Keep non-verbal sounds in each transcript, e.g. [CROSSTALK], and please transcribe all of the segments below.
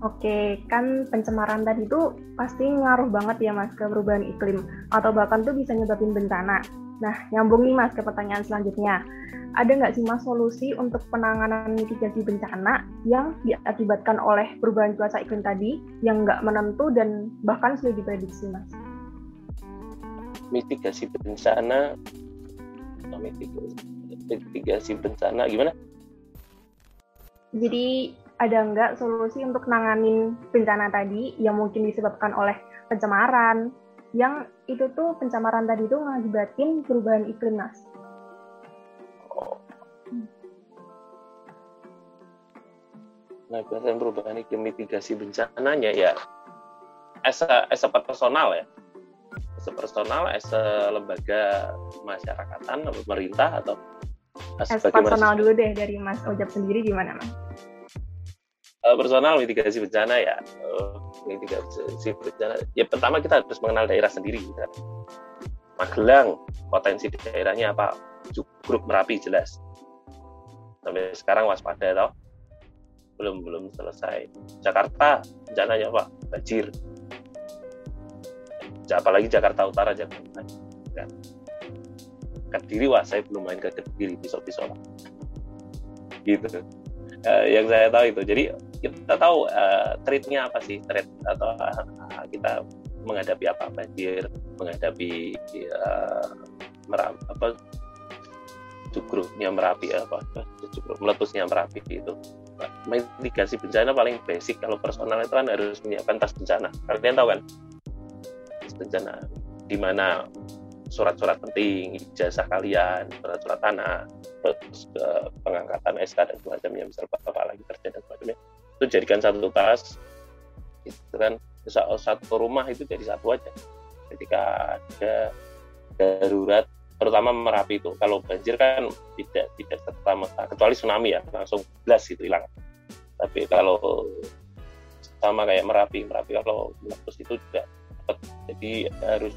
Oke, kan pencemaran tadi itu pasti ngaruh banget ya Mas ke perubahan iklim atau bahkan tuh bisa nyebabin bencana. Nah, nyambung nih Mas ke pertanyaan selanjutnya. Ada nggak sih Mas solusi untuk penanganan mitigasi bencana yang diakibatkan oleh perubahan cuaca iklim tadi yang nggak menentu dan bahkan sudah diprediksi Mas? Mitigasi bencana, mitigasi, mitigasi bencana gimana? Jadi ada nggak solusi untuk nanganin bencana tadi yang mungkin disebabkan oleh pencemaran yang itu tuh pencemaran tadi itu ngakibatin perubahan iklim mas. Nah, biasanya perubahan iklim mitigasi bencananya ya as a, as a personal ya as a personal as a lembaga masyarakatan atau pemerintah atau as personal dulu deh dari Mas Ojab sendiri gimana Mas? Uh, personal mitigasi bencana ya. Uh, mitigasi bencana. Ya pertama kita harus mengenal daerah sendiri gitu. Magelang potensi daerahnya apa? Grup merapi jelas. Sampai sekarang waspada tau belum belum selesai. Jakarta rencananya apa? Banjir. Apalagi Jakarta Utara Jakarta ya. Kediri wah saya belum main ke Kediri pisau-pisau gitu. Uh, yang saya tahu itu. Jadi kita tahu uh, treatnya apa sih treat atau uh, kita menghadapi apa banjir menghadapi uh, merap, apa cukruknya merapi apa cukruk meletusnya merapi itu. Mitigasi bencana paling basic kalau personal itu kan harus menyiapkan tas bencana. Kalian tahu kan? Tas bencana. Di mana surat-surat penting, ijazah kalian, surat-surat tanah, terus uh, pengangkatan SK dan semacamnya, misal apa lagi terjadi dan semacamnya, itu jadikan satu tas, itu kan. Satu rumah itu jadi satu aja. Ketika ada darurat, terutama merapi itu, kalau banjir kan tidak tidak serta kecuali tsunami ya langsung belas itu hilang. Tapi kalau sama kayak merapi, merapi kalau meletus itu juga jadi harus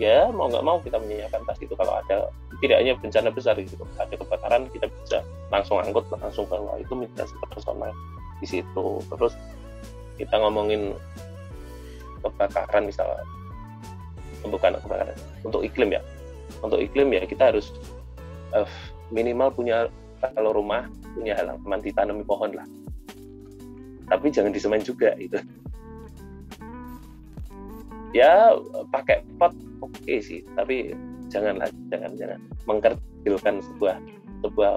ya mau nggak mau kita menyiapkan tas itu. Kalau ada tidak hanya bencana besar gitu. Ada kebakaran kita bisa langsung angkut langsung bawa. Itu mitigasi personal di situ. Terus kita ngomongin kebakaran misalnya. Bukan kebakaran. Untuk iklim ya. Untuk iklim ya kita harus uh, minimal punya kalau rumah punya halaman ditanami pohon lah. Tapi jangan disemen juga itu ya pakai pot oke okay sih. Tapi janganlah jangan jangan mengkerdilkan sebuah sebuah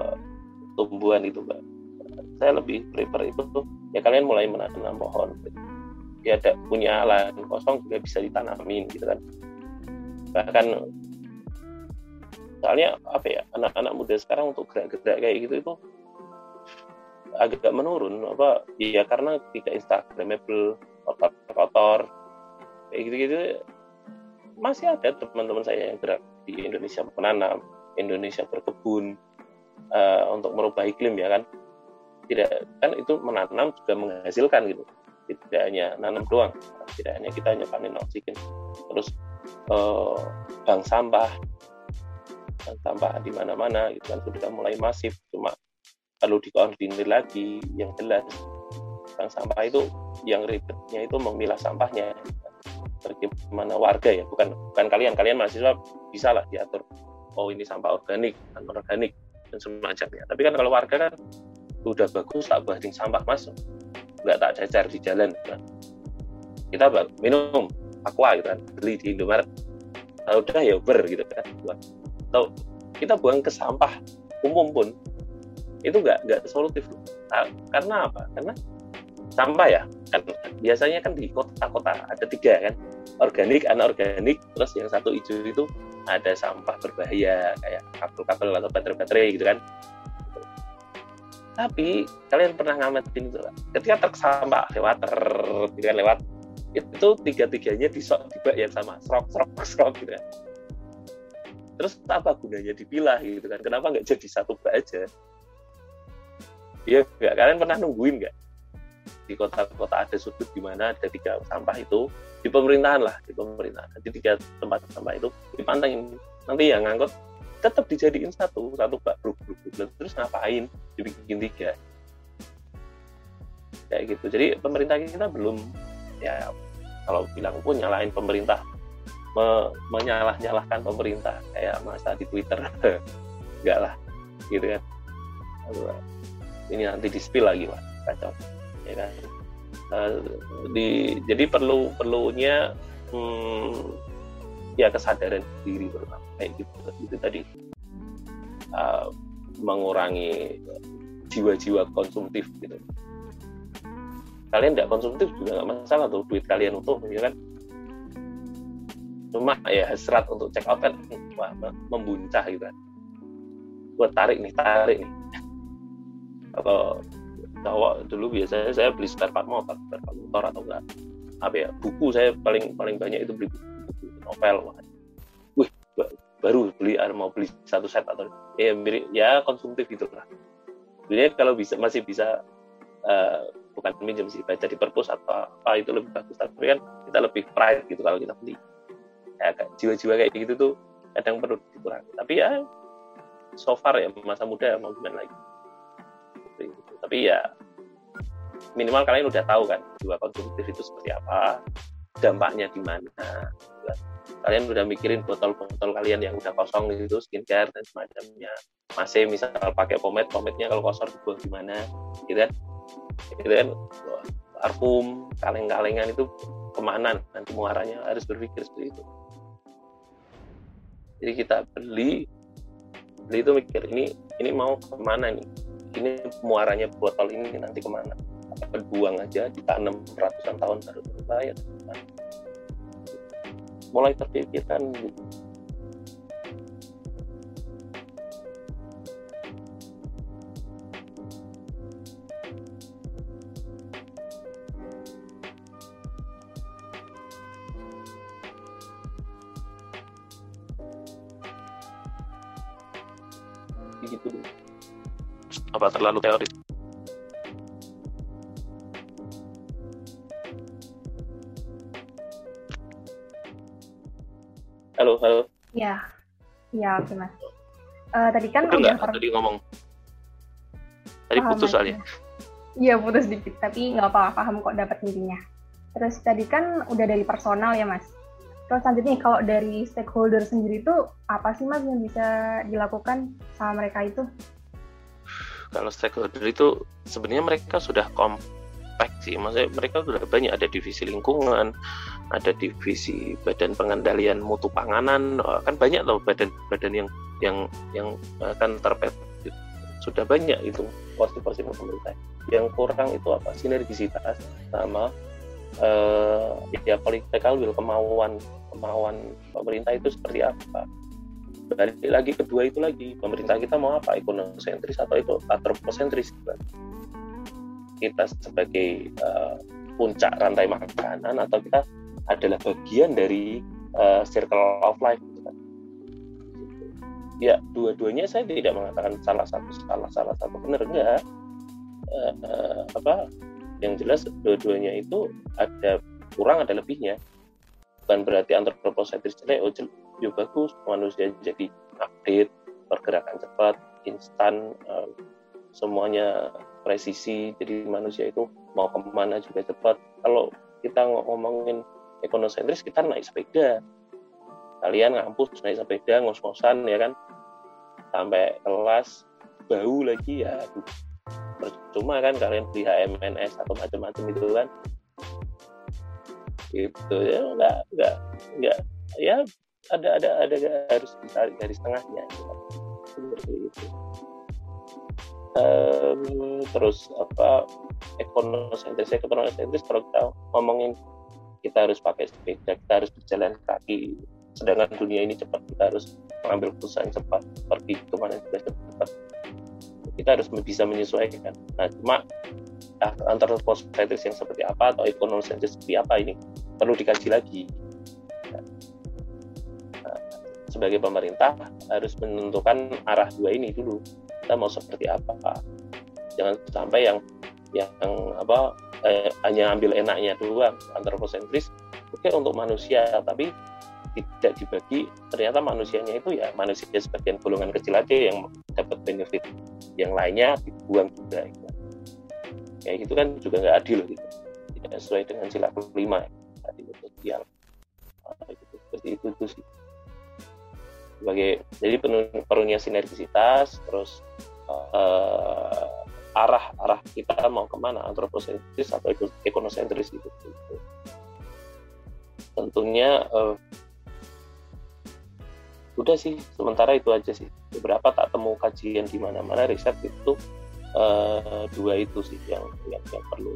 tumbuhan itu mbak saya lebih prefer itu ya kalian mulai menanam pohon. Ya ada punya lahan kosong juga bisa ditanamin gitu kan. Bahkan soalnya apa ya anak-anak muda sekarang untuk gerak-gerak kayak gitu itu agak menurun apa ya karena tidak instagramable kotor-kotor kayak gitu-gitu. Masih ada teman-teman saya yang gerak di Indonesia menanam, Indonesia berkebun uh, untuk merubah iklim ya kan. Tidak kan itu menanam juga menghasilkan gitu. Tidak hanya nanam doang, tidak hanya kita hanya panen oksigen. Terus uh, bank sampah, bank sampah di mana-mana itu kan sudah mulai masif. Cuma perlu dikoordinir lagi yang jelas. Bank sampah itu yang ribetnya itu memilah sampahnya bagaimana warga ya bukan bukan kalian kalian mahasiswa bisa lah diatur oh ini sampah organik non organik dan semacamnya tapi kan kalau warga kan udah bagus tak buatin sampah masuk nggak tak cacar di jalan kan. kita minum. Aqua gitu kan beli di Indomaret. Nah, udah ya ber gitu kan. Buat. Atau kita buang ke sampah umum pun itu nggak nggak solutif. Nah, karena apa? Karena sampah ya kan. Biasanya kan di kota-kota ada tiga kan. Organik anorganik terus yang satu hijau itu ada sampah berbahaya kayak kabel-kabel atau baterai-baterai gitu kan tapi kalian pernah ngamatin itu ketika truk sampah lewat gitu kan lewat itu tiga-tiganya disok di bak yang sama serok serok [LAUGHS] serok gitu kan. Terus apa gunanya dipilah gitu kan? Kenapa nggak jadi satu bak aja? Iya, kalian pernah nungguin nggak? di kota-kota ada sudut di mana ada tiga sampah itu di pemerintahan lah di pemerintahan. Jadi tiga tempat sampah itu dipantengin. Nanti yang ngangkut tetap dijadiin satu satu bak bruk bruk terus ngapain dibikin tiga? Kayak gitu. Jadi pemerintah kita belum ya kalau bilang pun nyalain pemerintah. Me menyalah nyalahkan pemerintah. Kayak masa di Twitter. [LAUGHS] Enggak lah gitu kan. Ini nanti di spill lagi pak. Kacau ya kan. Uh, di jadi perlu perlunya hmm, ya kesadaran diri terutama kayak gitu itu tadi. Uh, mengurangi jiwa-jiwa konsumtif gitu. Kalian tidak konsumtif juga nggak masalah tuh duit kalian untuk ya kan? Cuma ya hasrat untuk check out kan wah, membuncah gitu. Kan buat tarik nih tarik nih. Kalau cowok dulu biasanya saya beli spare part motor spare part motor atau enggak. Apa ya buku saya paling paling banyak itu beli buku, novel. Wih baru beli mau beli satu set atau ya mirip ya konsumtif gitu lah. Sebenarnya kalau bisa masih bisa uh, bukan minjem sih baca di perpus atau apa itu lebih bagus. Tapi kan kita lebih pride gitu kalau kita beli. Ya jiwa-jiwa kayak gitu tuh kadang perlu dikurangi. Tapi ya so far ya masa muda mau gimana lagi? Tapi ya minimal kalian udah tahu kan jiwa konsumtif itu seperti apa dampaknya di mana kalian udah mikirin botol-botol kalian yang udah kosong itu skincare dan semacamnya. Masih misal pakai pomade pomade-nya kalau kosong dibuang gimana gitu kan? Gitu kan? Parfum kaleng-kalengan itu ke mana nanti muaranya? Harus berpikir seperti itu. Jadi kita beli beli itu mikir ini ini mau ke mana nih? Ini muaranya botol ini nanti ke mana apa buang aja ditanam ratusan tahun baru berbayar mulai terpikirkan gitu. Gitu. Apa terlalu teori halo. Ya ya oke mas. Uh, tadi kan udah nggak tadi ngomong? Tadi paham putus soalnya. Iya putus dikit tapi nggak apa-apa paham kok dapat intinya terus tadi kan udah dari personal ya mas. Terus selanjutnya kalau dari stakeholder sendiri itu apa sih mas yang bisa dilakukan sama mereka itu? Kalau stakeholder itu sebenarnya mereka sudah kompak sih, maksudnya mereka sudah banyak ada divisi lingkungan, ada divisi badan pengendalian mutu panganan, oh, kan banyak loh badan-badan yang yang yang akan terpet. Sudah banyak itu porsi-porsi pemerintah. Yang kurang itu apa? Sinergisitas sama uh, ya political will kemauan kemauan pemerintah itu seperti apa. Balik lagi kedua itu lagi pemerintah kita mau apa? Ekonosentris atau itu antropocentris. Kita sebagai uh, puncak rantai makanan atau kita adalah bagian dari uh, circle of life ya dua-duanya saya tidak mengatakan salah satu salah salah satu. Benar enggak? Uh, uh, apa? Yang jelas dua-duanya itu ada kurang ada lebihnya. Bukan berarti antroposentris jelek oh ya bagus. Manusia jadi update pergerakan cepat instan um, semuanya presisi. Jadi manusia itu mau ke mana juga cepat. Kalau kita ngomongin ekonosentris kita naik sepeda. Kalian ngampus naik sepeda ngos-ngosan ya kan? Sampai kelas bau lagi ya aduh. Percuma kan kalian beli HMNS atau macam-macam itu kan? Itu ya nggak nggak nggak. Ya ada ada ada harus dicari dari setengahnya seperti itu. Um, terus apa ekonosentris ekonosentris kalau kita ngomongin kita harus pakai sepeda kita harus berjalan kaki sedangkan dunia ini cepat kita harus mengambil keputusan cepat pergi ke mana juga cepat kita harus bisa menyesuaikan. Nah, cuma ah, antara positif yang seperti apa atau ekonomi seperti apa ini perlu dikaji lagi. Nah, sebagai pemerintah harus menentukan arah dua ini dulu. Kita mau seperti apa? Jangan sampai yang yang apa eh, hanya ambil enaknya doang antroposentris oke okay, untuk manusia tapi tidak dibagi ternyata manusianya itu ya manusia sebagian golongan kecil aja yang dapat benefit yang lainnya dibuang juga gitu. kayak gitu kan juga nggak adil gitu tidak sesuai dengan sila kelima ya, adil sosial gitu. seperti itu tuh sih sebagai jadi perlunya sinergisitas terus uh, arah arah kita mau ke mana antroposentris atau ekonosentris gitu, tentunya uh, udah sih sementara itu aja sih. Beberapa tak temu kajian di mana-mana riset itu uh, dua itu sih yang, yang yang perlu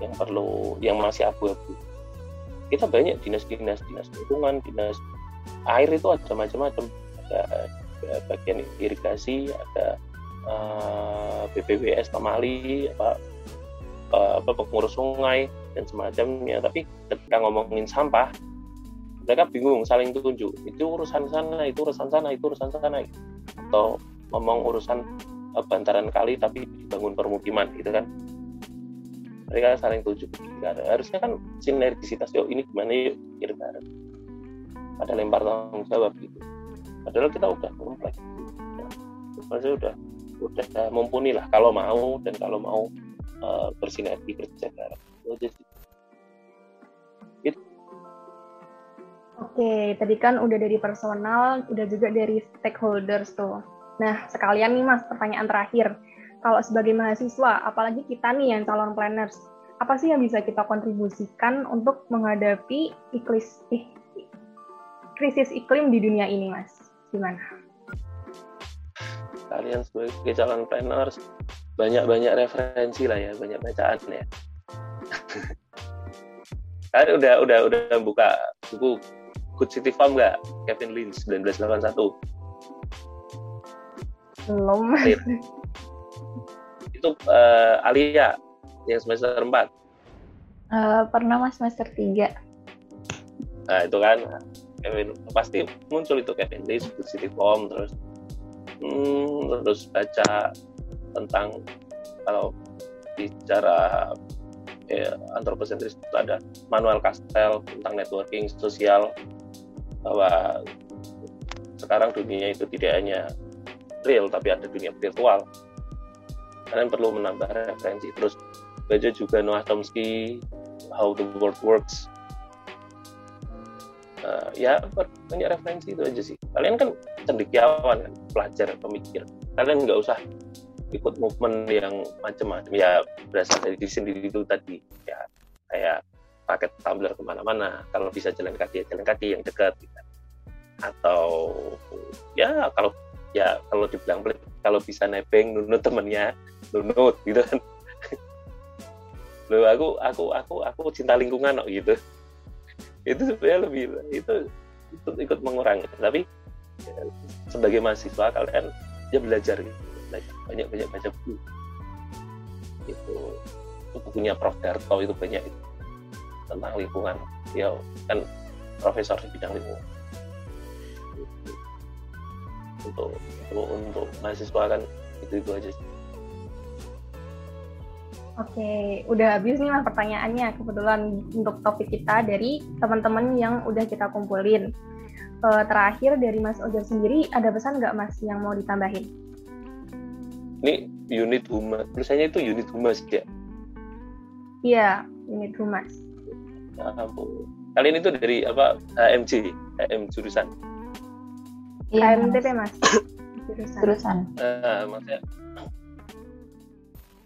yang perlu yang masih abu-abu. Kita banyak dinas-dinas dinas lingkungan dinas air itu ada macam-macam. Ada, ada bagian irigasi ada eh, BPWS Tamali apa uh, apa pengurus sungai dan semacamnya. Tapi ketika ngomongin sampah mereka bingung saling tunjuk. Itu urusan sana itu urusan sana itu urusan sana. Atau ngomong urusan uh, bantaran kali tapi dibangun permukiman gitu kan. Mereka saling tunjuk. Harusnya kan sinergisitas yuk ini gimana yuk? Kira bareng ada lempar tanggung jawab gitu. Padahal kita udah kompleks. Ya. udah udah mumpuni lah kalau mau dan kalau mau uh, bersinergi kerja bareng itu aja sih Oke, tadi kan udah dari personal, udah juga dari stakeholders tuh. Nah, sekalian nih Mas, pertanyaan terakhir. Kalau sebagai mahasiswa, apalagi kita nih yang calon planners, apa sih yang bisa kita kontribusikan untuk menghadapi iklis, eh, krisis iklim di dunia ini, Mas? Gimana? Kalian sebagai calon planners, banyak-banyak referensi lah ya, banyak bacaan ya. [LAUGHS] Kalian udah udah udah buka buku Good City Farm nggak? Kevin Lynch 1981. Belum. [LAUGHS] Itu uh, Alia yang semester 4. Uh, eh, pernah mas semester 3. Nah itu kan Kevin pasti muncul itu Kevin Lynch, Good City Farm terus hmm, terus baca tentang kalau bicara ya, antroposentris itu ada Manuel Castell tentang networking sosial bahwa sekarang dunia itu tidak hanya real tapi ada dunia virtual. Kalian perlu menambah referensi. Terus baca juga Noah Chomsky How the World Works. Uh, ya banyak referensi itu aja sih kalian kan cendekiawan kan? Pelajar pemikir. Kalian nggak usah ikut movement yang macam-macam. Ya berasal dari diri sendiri itu tadi. Ya kayak paket tumbler ke mana-mana. Kalau bisa jalan kaki ya jalan kaki yang dekat gitu. atau ya kalau ya kalau dibilang kalau bisa nebeng nunut temennya nunut gitu kan. [LAUGHS] Lo aku aku aku aku cinta lingkungan kok gitu. Itu sebenarnya lebih itu itu ikut mengurangi. Tapi sebagai mahasiswa kalian ya belajar gitu. Banyak banyak baca buku. Itu, itu bukunya Prof. Darto itu banyak itu tentang lingkungan. Ya kan profesor di bidang lingkungan. Untuk untuk, untuk mahasiswa kan itu itu aja sih. Oke, udah habis nih mas pertanyaannya. Kebetulan untuk topik kita dari teman-teman yang udah kita kumpulin. Uh, terakhir dari Mas Ojar sendiri ada pesan nggak Mas yang mau ditambahin? Ini unit humas, tulisannya itu unit humas ya? Iya, unit humas ampun. Kalian itu dari apa? HMJ, HM jurusan. Iya, HMTP Mas. jurusan. Jurusan. Nah, maksudnya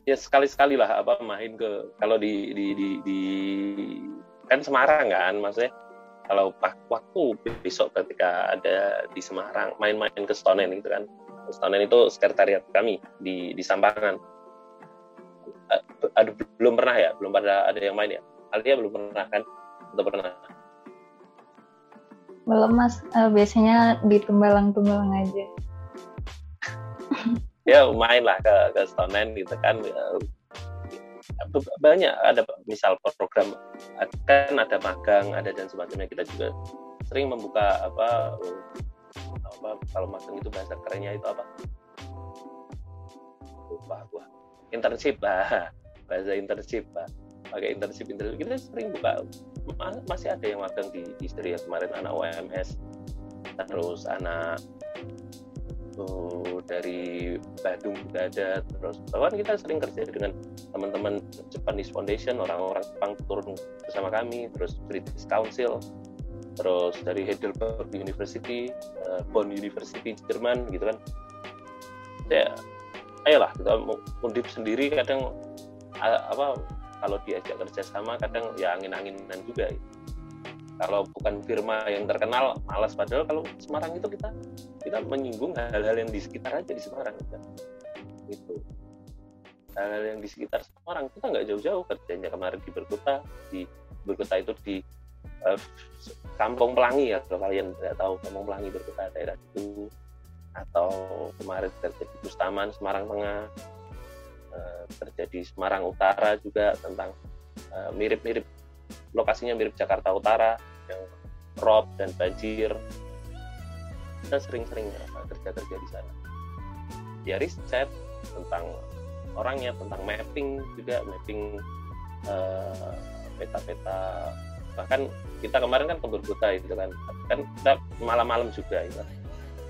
ya sekali-sekali lah apa main ke kalau di di di, di kan Semarang kan maksudnya kalau waktu besok ketika ada di Semarang main-main ke Stonen itu kan Stonen itu sekretariat kami di di Sampangan aduh belum pernah ya belum pada ada yang main ya Alia belum pernah kan? Atau pernah? Belum mas, uh, biasanya di tumbalang-tumbalang aja. [LAUGHS] ya main lah ke ke Stonen gitu kan banyak. Ada misal program kan ada magang ada dan semacamnya kita juga sering membuka apa apa kalau magang itu bahasa kerennya itu apa? Lupa internship lah bahasa internship lah pakai internship internship. Kita sering buka. Masih ada yang magang di, di Istria kemarin anak UMS terus anak dari Bandung juga ada terus bahkan kita sering kerja dengan teman-teman Japanese Foundation orang-orang Jepang turun bersama kami terus British Council terus dari Heidelberg University uh, Bonn University Jerman gitu kan. Ya ayolah kita undip sendiri kadang apa kalau diajak kerja sama kadang ya angin-anginan juga kalau bukan firma yang terkenal malas. Padahal kalau Semarang itu kita kita menyinggung hal-hal yang di sekitar aja di Semarang gitu. itu hal-hal yang di sekitar Semarang kita nggak jauh-jauh kerjanya kemarin di Berkota di Berkota itu di uh, Kampung Pelangi ya kalau kalian tidak tahu Kampung Pelangi Berkota daerah itu. Atau kemarin kerja di Bustaman Semarang Tengah uh, kerja di Semarang Utara juga tentang eh, mirip-mirip uh, lokasinya mirip Jakarta Utara yang rob dan banjir. Kita sering-sering kerja-kerja di sana. Ya riset tentang orangnya tentang mapping juga mapping uh, peta-peta. Bahkan kita kemarin kan ke Berbuta itu kan. Kan kita malam-malam juga itu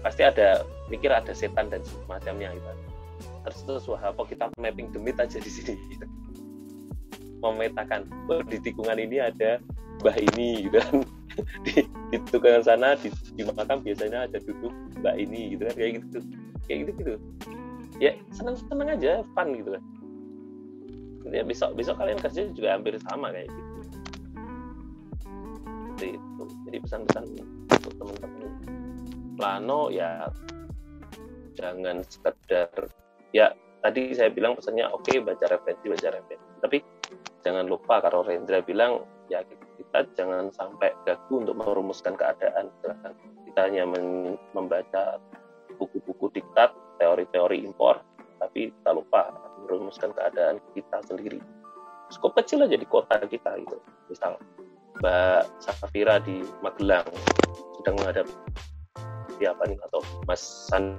pasti ada mikir ada setan dan semacamnya itu terus terus wah apa kita mapping demit aja di sini? Gitu. [LAUGHS] memetakan oh, di tikungan ini ada mbah ini gitu kan. [LAUGHS] Di, di tukang sana di, di makam biasanya ada duduk mbak ini gitu kan. Kayak gitu. Kayak gitu gitu. Ya seneng seneng aja fun gitu kan. Ya besok besok kalian kerja juga hampir sama kayak gitu. Itu. Jadi pesan-pesan untuk teman-teman. Plano ya jangan sekedar ya tadi saya bilang pesannya oke okay, baca referensi baca referensi. Tapi jangan lupa kalau Rendra bilang ya kita jangan sampai gagu untuk merumuskan keadaan. Kita hanya membaca buku-buku diktat teori-teori impor tapi kita lupa merumuskan keadaan kita sendiri. Skop kecil aja di kota kita gitu. Misal Mbak Safira di Magelang sedang menghadapi apa nih atau Mas San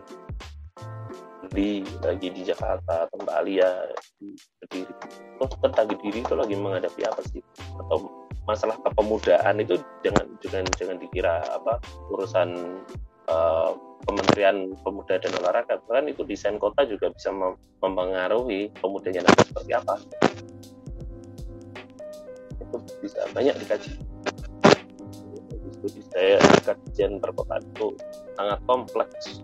di lagi di Jakarta atau Mbak Alia di Kediri terus tentang diri itu lagi menghadapi apa sih? Atau masalah kepemudaan itu jangan jangan jangan dikira apa urusan uh, Kementerian Pemuda dan Olahraga. Bahkan itu desain kota juga bisa mempengaruhi pemudanya nanti seperti apa. Itu bisa banyak dikaji. Studi saya kajian perkotaan itu sangat kompleks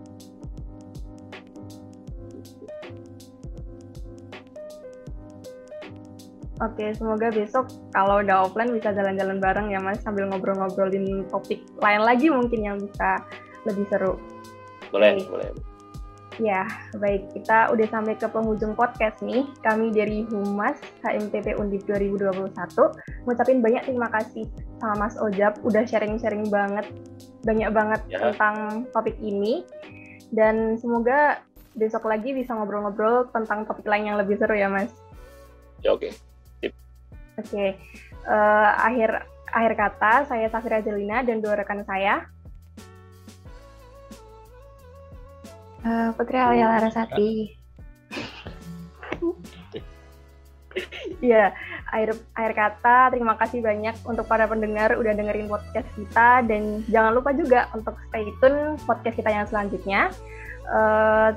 Oke, semoga besok kalau udah offline bisa jalan-jalan bareng ya Mas sambil ngobrol-ngobrolin topik lain lagi mungkin yang bisa lebih seru. Boleh, Oke. boleh. Ya, baik. Kita udah sampai ke penghujung podcast nih. Kami dari Humas HMTP Undip 2021 ngucapin banyak terima kasih sama Mas Ojab udah sharing-sharing banget banyak banget ya. tentang topik ini. Dan semoga besok lagi bisa ngobrol-ngobrol tentang topik lain yang lebih seru ya, Mas. Ya, oke. Okay. Oke, okay. uh, akhir akhir kata saya Safira Jelina dan dua rekan saya. Uh, Putri Alia Larasati. Iya, akhir akhir kata terima kasih banyak untuk para pendengar udah dengerin podcast kita dan jangan lupa juga untuk stay tune podcast kita yang selanjutnya. Uh,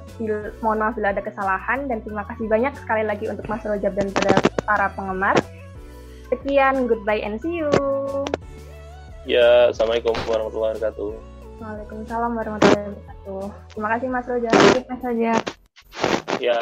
mohon maaf bila ada kesalahan dan terima kasih banyak sekali lagi untuk Mas Rojab dan pada para penggemar. Sekian, goodbye and see you. Ya, Assalamualaikum warahmatullahi wabarakatuh. Waalaikumsalam warahmatullahi wabarakatuh. Terima kasih Mas Roja. Mas Roja. Ya.